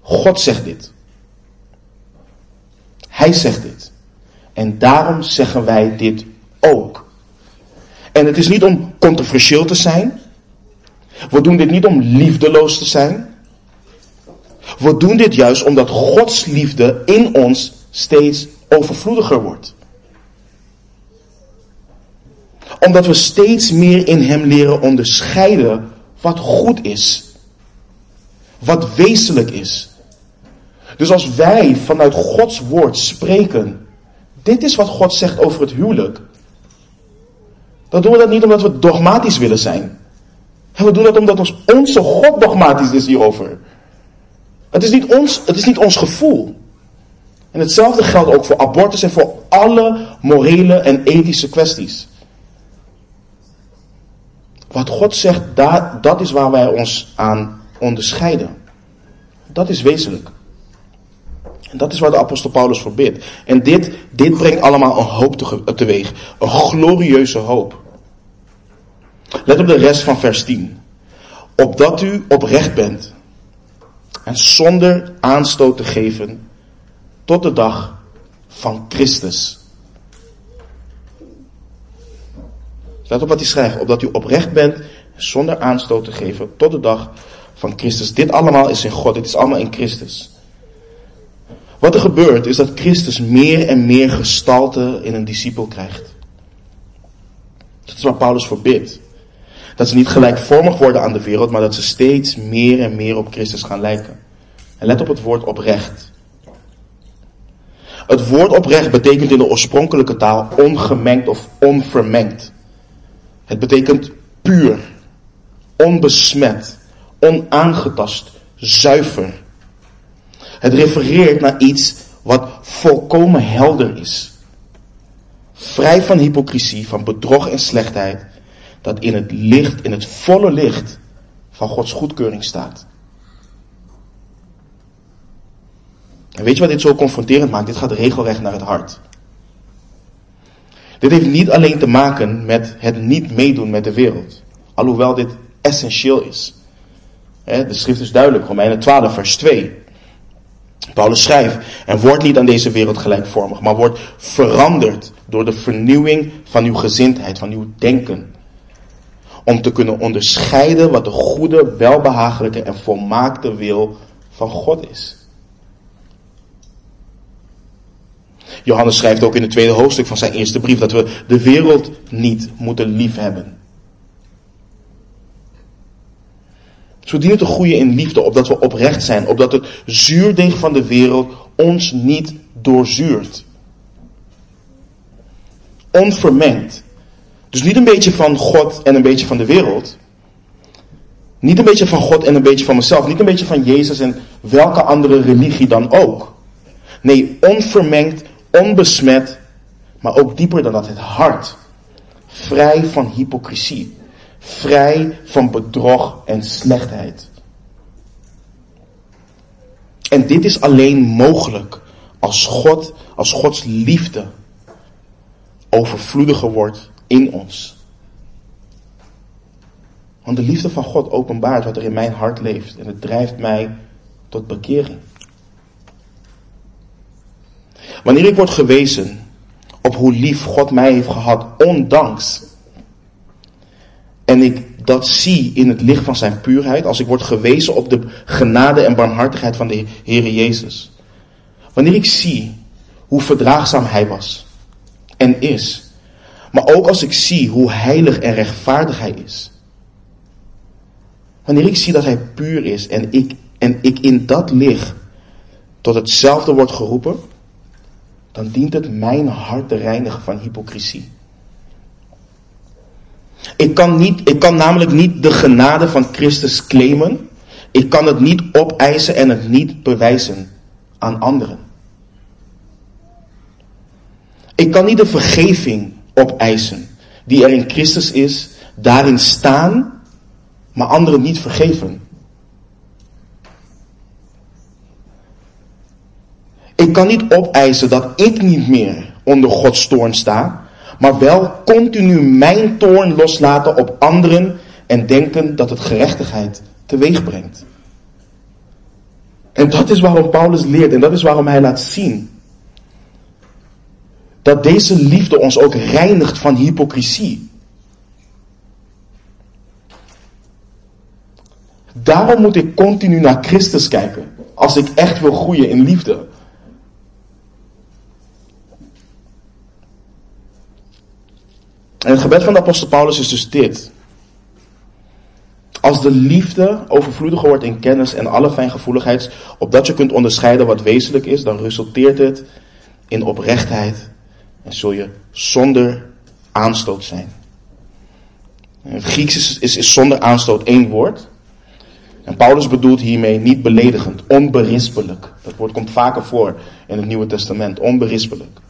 Speaker 1: God zegt dit. Hij zegt dit. En daarom zeggen wij dit ook. En het is niet om controversieel te zijn. We doen dit niet om liefdeloos te zijn. We doen dit juist omdat Gods liefde in ons steeds overvloediger wordt. Omdat we steeds meer in Hem leren onderscheiden wat goed is. Wat wezenlijk is. Dus als wij vanuit Gods woord spreken, dit is wat God zegt over het huwelijk. Dan doen we dat niet omdat we dogmatisch willen zijn. En we doen dat omdat onze God dogmatisch is hierover. Het is, niet ons, het is niet ons gevoel. En hetzelfde geldt ook voor abortus en voor alle morele en ethische kwesties. Wat God zegt, dat, dat is waar wij ons aan onderscheiden. Dat is wezenlijk. En dat is waar de apostel Paulus voor bidt. En dit, dit brengt allemaal een hoop teweeg. Een glorieuze hoop. Let op de rest van vers 10. Opdat u oprecht bent en zonder aanstoot te geven tot de dag van Christus. Let op wat hij schrijft, opdat u oprecht bent zonder aanstoot te geven tot de dag van Christus. Dit allemaal is in God, dit is allemaal in Christus. Wat er gebeurt is dat Christus meer en meer gestalte in een discipel krijgt. Dat is waar Paulus voor bidt. Dat ze niet gelijkvormig worden aan de wereld, maar dat ze steeds meer en meer op Christus gaan lijken. En let op het woord oprecht. Het woord oprecht betekent in de oorspronkelijke taal ongemengd of onvermengd. Het betekent puur, onbesmet, onaangetast, zuiver. Het refereert naar iets wat volkomen helder is. Vrij van hypocrisie, van bedrog en slechtheid, dat in het licht, in het volle licht van Gods goedkeuring staat. En weet je wat dit zo confronterend maakt? Dit gaat regelrecht naar het hart. Dit heeft niet alleen te maken met het niet meedoen met de wereld. Alhoewel dit essentieel is. De schrift is duidelijk, Romeinen 12, vers 2. Paulus schrijft, en word niet aan deze wereld gelijkvormig, maar word veranderd door de vernieuwing van uw gezindheid, van uw denken. Om te kunnen onderscheiden wat de goede, welbehagelijke en volmaakte wil van God is. Johannes schrijft ook in het tweede hoofdstuk van zijn eerste brief dat we de wereld niet moeten liefhebben. We dienen te groeien in liefde, opdat we oprecht zijn, opdat het zuurdeeg van de wereld ons niet doorzuurt. Onvermengd. Dus niet een beetje van God en een beetje van de wereld. Niet een beetje van God en een beetje van mezelf. Niet een beetje van Jezus en welke andere religie dan ook. Nee, onvermengd, onbesmet, maar ook dieper dan dat, het hart. Vrij van hypocrisie. Vrij van bedrog en slechtheid. En dit is alleen mogelijk als God, als Gods liefde overvloediger wordt in ons. Want de liefde van God openbaart wat er in mijn hart leeft en het drijft mij tot bekering. Wanneer ik word gewezen op hoe lief God mij heeft gehad, ondanks, en ik dat zie in het licht van zijn puurheid, als ik word gewezen op de genade en barmhartigheid van de Heere Jezus. Wanneer ik zie hoe verdraagzaam hij was en is, maar ook als ik zie hoe heilig en rechtvaardig hij is. Wanneer ik zie dat hij puur is en ik, en ik in dat licht tot hetzelfde wordt geroepen, dan dient het mijn hart te reinigen van hypocrisie. Ik kan, niet, ik kan namelijk niet de genade van Christus claimen. Ik kan het niet opeisen en het niet bewijzen aan anderen. Ik kan niet de vergeving opeisen die er in Christus is, daarin staan, maar anderen niet vergeven. Ik kan niet opeisen dat ik niet meer onder Gods toorn sta, maar wel continu mijn toorn loslaten op anderen en denken dat het gerechtigheid teweeg brengt. En dat is waarom Paulus leert en dat is waarom hij laat zien dat deze liefde ons ook reinigt van hypocrisie. Daarom moet ik continu naar Christus kijken als ik echt wil groeien in liefde. En het gebed van de apostel Paulus is dus dit. Als de liefde overvloediger wordt in kennis en alle fijngevoeligheid, opdat je kunt onderscheiden wat wezenlijk is, dan resulteert het in oprechtheid en zul je zonder aanstoot zijn. Het Grieks is, is, is zonder aanstoot één woord. En Paulus bedoelt hiermee niet beledigend, onberispelijk. Dat woord komt vaker voor in het Nieuwe Testament, onberispelijk.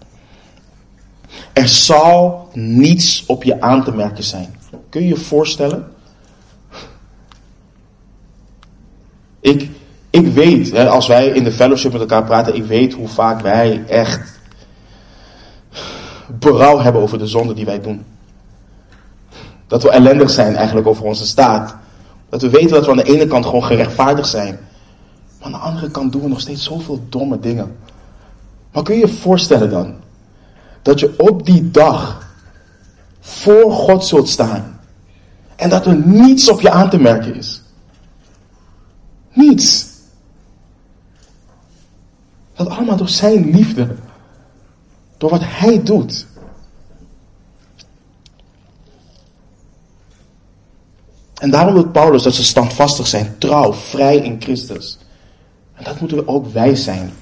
Speaker 1: Er zal niets op je aan te merken zijn. Kun je je voorstellen? Ik, ik weet, als wij in de fellowship met elkaar praten, ik weet hoe vaak wij echt berouw hebben over de zonde die wij doen. Dat we ellendig zijn eigenlijk over onze staat. Dat we weten dat we aan de ene kant gewoon gerechtvaardigd zijn. Maar aan de andere kant doen we nog steeds zoveel domme dingen. Maar kun je je voorstellen dan, dat je op die dag voor God zult staan. En dat er niets op je aan te merken is. Niets. Dat allemaal door zijn liefde. Door wat hij doet. En daarom wil Paulus dat ze standvastig zijn, trouw, vrij in Christus. En dat moeten we ook wij zijn.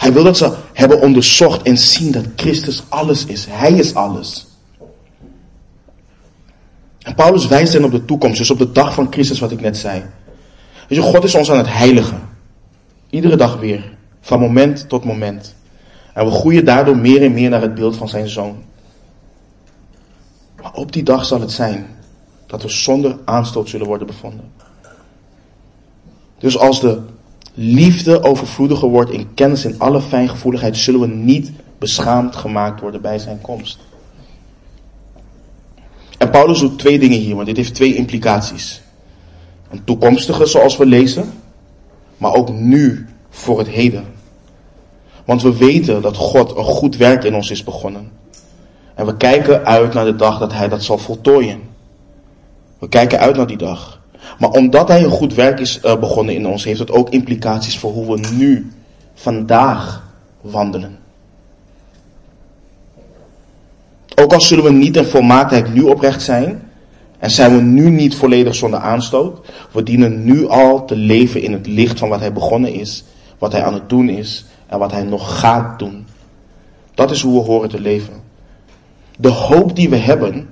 Speaker 1: Hij wil dat ze hebben onderzocht en zien dat Christus alles is. Hij is alles. En Paulus wijst hen op de toekomst, dus op de dag van Christus wat ik net zei. Je, God is ons aan het heiligen. Iedere dag weer. Van moment tot moment. En we groeien daardoor meer en meer naar het beeld van zijn zoon. Maar op die dag zal het zijn dat we zonder aanstoot zullen worden bevonden. Dus als de liefde overvloediger wordt in kennis en alle fijngevoeligheid, zullen we niet beschaamd gemaakt worden bij zijn komst. En Paulus doet twee dingen hier, want dit heeft twee implicaties. Een toekomstige zoals we lezen, maar ook nu voor het heden. Want we weten dat God een goed werk in ons is begonnen. En we kijken uit naar de dag dat Hij dat zal voltooien. We kijken uit naar die dag. Maar omdat hij een goed werk is uh, begonnen in ons, heeft het ook implicaties voor hoe we nu, vandaag, wandelen. Ook al zullen we niet in volmaaktheid nu oprecht zijn, En zijn we nu niet volledig zonder aanstoot? We dienen nu al te leven in het licht van wat hij begonnen is, wat hij aan het doen is en wat hij nog gaat doen. Dat is hoe we horen te leven. De hoop die we hebben,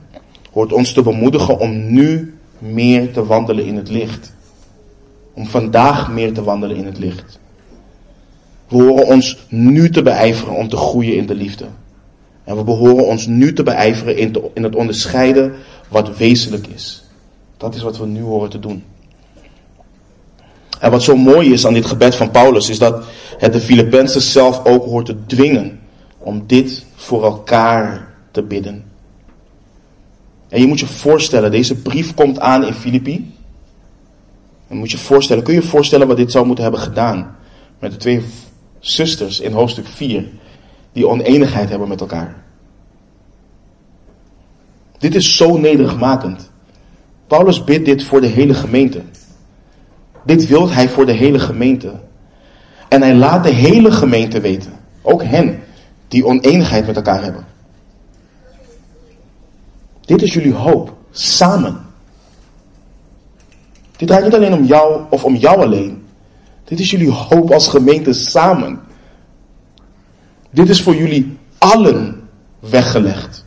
Speaker 1: hoort ons te bemoedigen om nu meer te wandelen in het licht. Om vandaag meer te wandelen in het licht. We horen ons nu te beijveren om te groeien in de liefde. En we behoren ons nu te beijveren in, in het onderscheiden wat wezenlijk is. Dat is wat we nu horen te doen. En wat zo mooi is aan dit gebed van Paulus, is dat het de Filippenzen zelf ook hoort te dwingen om dit voor elkaar te bidden. En je moet je voorstellen, deze brief komt aan in Filippi. En moet je voorstellen, kun je je voorstellen wat dit zou moeten hebben gedaan met de twee zusters in hoofdstuk 4 die oneenigheid hebben met elkaar. Dit is zo nederigmakend. Paulus bidt dit voor de hele gemeente. Dit wil hij voor de hele gemeente. En hij laat de hele gemeente weten, ook hen die oneenigheid met elkaar hebben. Dit is jullie hoop, samen. Dit draait niet alleen om jou of om jou alleen. Dit is jullie hoop als gemeente samen. Dit is voor jullie allen weggelegd.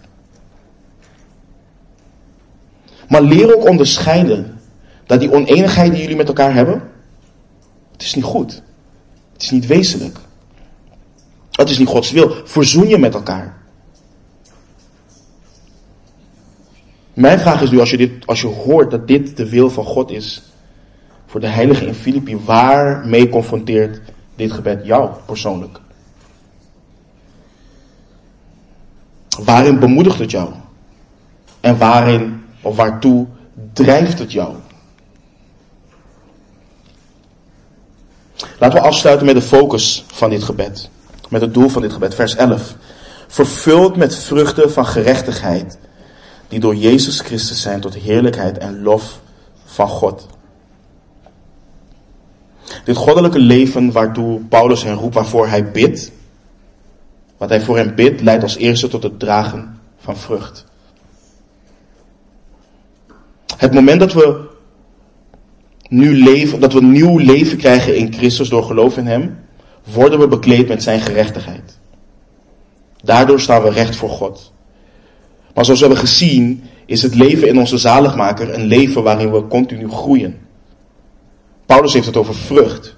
Speaker 1: Maar leer ook onderscheiden dat die oneenigheid die jullie met elkaar hebben, het is niet goed. Het is niet wezenlijk. Het is niet Gods wil. Verzoen je met elkaar. Mijn vraag is nu, als je, dit, als je hoort dat dit de wil van God is, voor de heilige in Filippi, waarmee confronteert dit gebed jou persoonlijk? Waarin bemoedigt het jou? En waarin of waartoe drijft het jou? Laten we afsluiten met de focus van dit gebed. Met het doel van dit gebed. Vers 11. Vervuld met vruchten van gerechtigheid. Die door Jezus Christus zijn tot heerlijkheid en lof van God. Dit goddelijke leven waartoe Paulus hen roept, waarvoor hij bidt. Wat hij voor hem bidt, leidt als eerste tot het dragen van vrucht. Het moment dat we nu leven, dat we nieuw leven krijgen in Christus door geloof in Hem, worden we bekleed met Zijn gerechtigheid. Daardoor staan we recht voor God. Maar zoals we hebben gezien, is het leven in onze zaligmaker een leven waarin we continu groeien. Paulus heeft het over vrucht.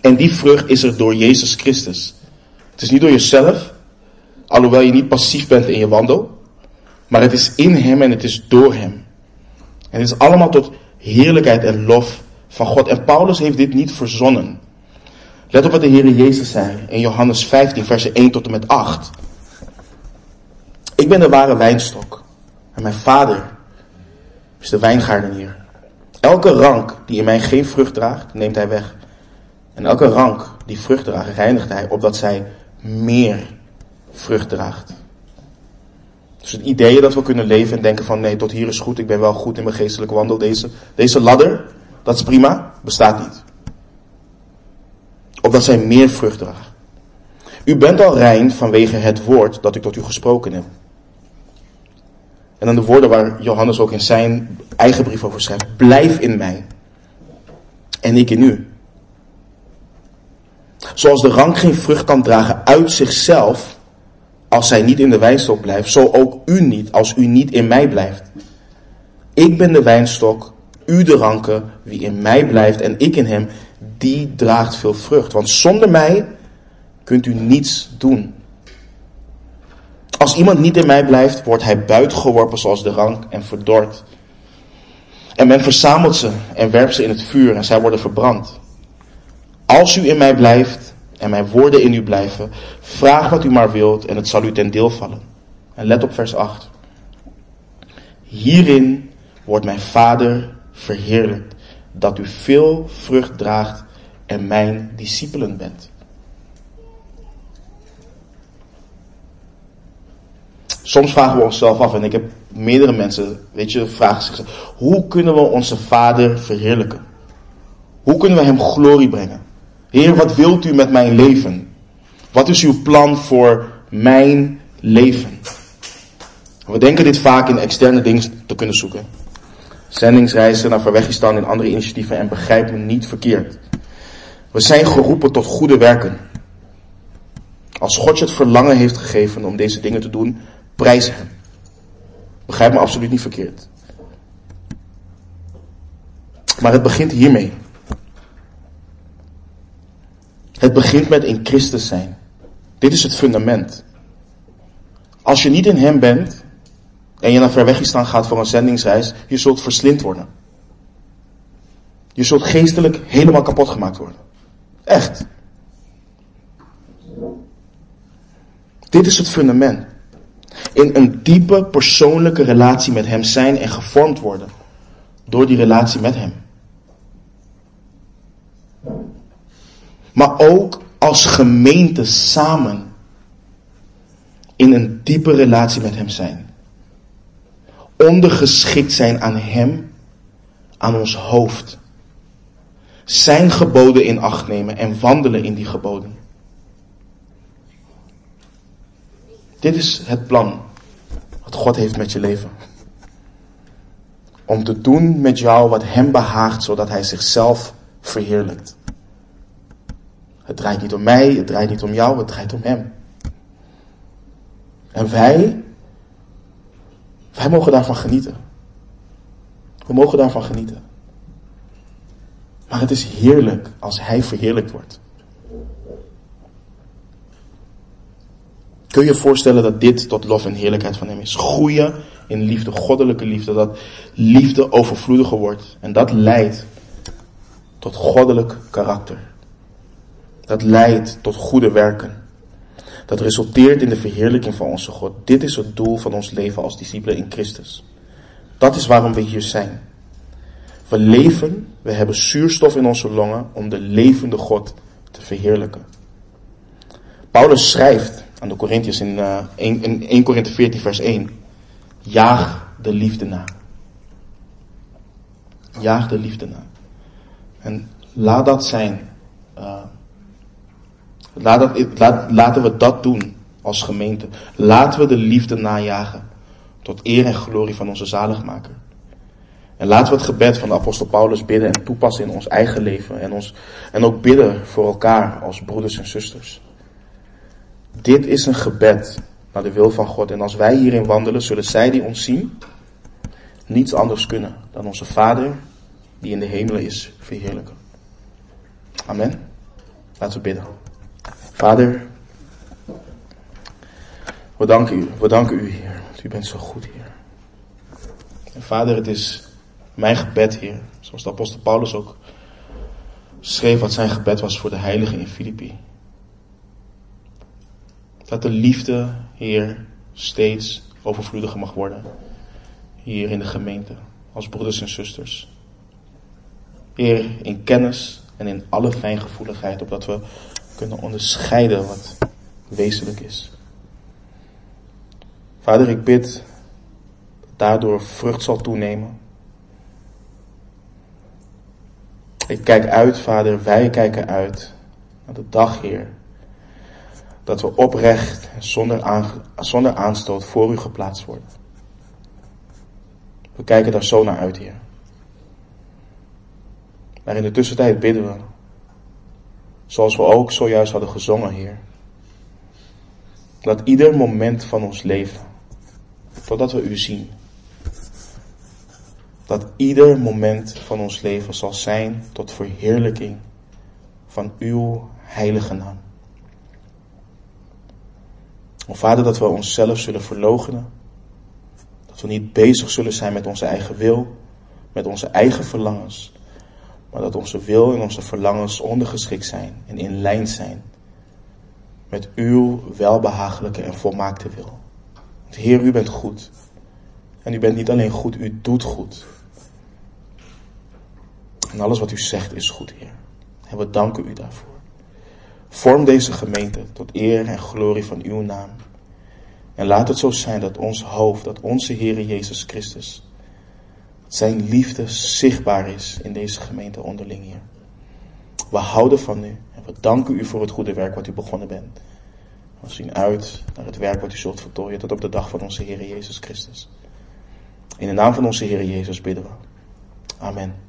Speaker 1: En die vrucht is er door Jezus Christus. Het is niet door jezelf, alhoewel je niet passief bent in je wandel, maar het is in Hem en het is door Hem. En het is allemaal tot heerlijkheid en lof van God. En Paulus heeft dit niet verzonnen. Let op wat de Heer Jezus zei in Johannes 15, versen 1 tot en met 8. Ik ben de ware wijnstok en mijn vader is de wijngaardenier. Elke rank die in mij geen vrucht draagt, neemt hij weg. En elke rank die vrucht draagt, reinigt hij, opdat zij meer vrucht draagt. Dus het idee dat we kunnen leven en denken van nee, tot hier is goed, ik ben wel goed in mijn geestelijke wandel. Deze, deze ladder, dat is prima, bestaat niet. Opdat zij meer vrucht draagt. U bent al rein vanwege het woord dat ik tot u gesproken heb. En dan de woorden waar Johannes ook in zijn eigen brief over schrijft. Blijf in mij. En ik in u. Zoals de rank geen vrucht kan dragen uit zichzelf, als zij niet in de wijnstok blijft, zo ook u niet als u niet in mij blijft. Ik ben de wijnstok, u de ranken, wie in mij blijft en ik in hem, die draagt veel vrucht. Want zonder mij kunt u niets doen. Als iemand niet in mij blijft, wordt hij buitengeworpen zoals de rank en verdord. En men verzamelt ze en werpt ze in het vuur en zij worden verbrand. Als u in mij blijft en mijn woorden in u blijven, vraag wat u maar wilt en het zal u ten deel vallen. En let op vers 8. Hierin wordt mijn Vader verheerlijkt, dat u veel vrucht draagt en mijn discipelen bent. Soms vragen we onszelf af, en ik heb meerdere mensen, weet je, vragen zich, hoe kunnen we onze Vader verheerlijken? Hoe kunnen we Hem glorie brengen? Heer, wat wilt u met mijn leven? Wat is uw plan voor mijn leven? We denken dit vaak in externe dingen te kunnen zoeken. Zendingsreizen naar Verwegistan en andere initiatieven en begrijp me niet verkeerd. We zijn geroepen tot goede werken. Als God je het verlangen heeft gegeven om deze dingen te doen, prijs hem. Begrijp me absoluut niet verkeerd. Maar het begint hiermee. Het begint met in Christus zijn. Dit is het fundament. Als je niet in Hem bent en je naar Verwegistan gaat voor een zendingsreis, je zult verslind worden. Je zult geestelijk helemaal kapot gemaakt worden. Echt. Dit is het fundament. In een diepe persoonlijke relatie met Hem zijn en gevormd worden door die relatie met Hem. Maar ook als gemeente samen in een diepe relatie met Hem zijn. Ondergeschikt zijn aan Hem, aan ons hoofd. Zijn geboden in acht nemen en wandelen in die geboden. Dit is het plan wat God heeft met je leven. Om te doen met jou wat Hem behaagt, zodat Hij zichzelf verheerlijkt. Het draait niet om mij, het draait niet om jou, het draait om Hem. En wij, wij mogen daarvan genieten. We mogen daarvan genieten. Maar het is heerlijk als Hij verheerlijkt wordt. Kun je voorstellen dat dit tot lof en heerlijkheid van Hem is? Groeien in liefde, goddelijke liefde, dat liefde overvloediger wordt. En dat leidt tot goddelijk karakter. Dat leidt tot goede werken. Dat resulteert in de verheerlijking van onze God. Dit is het doel van ons leven als discipelen in Christus. Dat is waarom we hier zijn. We leven, we hebben zuurstof in onze longen om de levende God te verheerlijken. Paulus schrijft aan de Corinthiërs in, uh, 1, in 1 Korinthe 14 vers 1. Jaag de liefde na. Jaag de liefde na. En laat dat zijn uh, Laat laat, laten we dat doen als gemeente. Laten we de liefde najagen. Tot eer en glorie van onze zaligmaker. En laten we het gebed van de apostel Paulus bidden en toepassen in ons eigen leven. En, ons, en ook bidden voor elkaar als broeders en zusters. Dit is een gebed naar de wil van God. En als wij hierin wandelen, zullen zij die ons zien, niets anders kunnen dan onze Vader, die in de hemelen is, verheerlijken. Amen. Laten we bidden. Vader, we danken u, we danken u, Heer, want u bent zo goed, Heer. En Vader, het is mijn gebed, Heer, zoals de apostel Paulus ook schreef wat zijn gebed was voor de heiligen in Filippi. Dat de liefde, Heer, steeds overvloediger mag worden. Hier in de gemeente, als broeders en zusters. Heer, in kennis en in alle fijngevoeligheid, opdat we kunnen onderscheiden wat wezenlijk is. Vader, ik bid dat daardoor vrucht zal toenemen. Ik kijk uit, Vader, wij kijken uit naar de dag, Heer, dat we oprecht en zonder, zonder aanstoot voor U geplaatst worden. We kijken daar zo naar uit, Heer. Maar in de tussentijd bidden we Zoals we ook zojuist hadden gezongen, Heer. Dat ieder moment van ons leven, totdat we U zien, dat ieder moment van ons leven zal zijn tot verheerlijking van Uw heilige naam. O Vader, dat we onszelf zullen verloochenen. Dat we niet bezig zullen zijn met onze eigen wil, met onze eigen verlangens, maar dat onze wil en onze verlangens ondergeschikt zijn en in lijn zijn met uw welbehagelijke en volmaakte wil. Want Heer, u bent goed. En u bent niet alleen goed, u doet goed. En alles wat u zegt is goed, Heer. En we danken u daarvoor. Vorm deze gemeente tot eer en glorie van uw naam. En laat het zo zijn dat ons hoofd, dat onze Heer Jezus Christus, zijn liefde zichtbaar is in deze gemeente onderling hier. We houden van u en we danken u voor het goede werk wat u begonnen bent. We zien uit naar het werk wat u zult voltooien tot op de dag van onze Heer Jezus Christus. In de naam van onze Heer Jezus bidden we. Amen.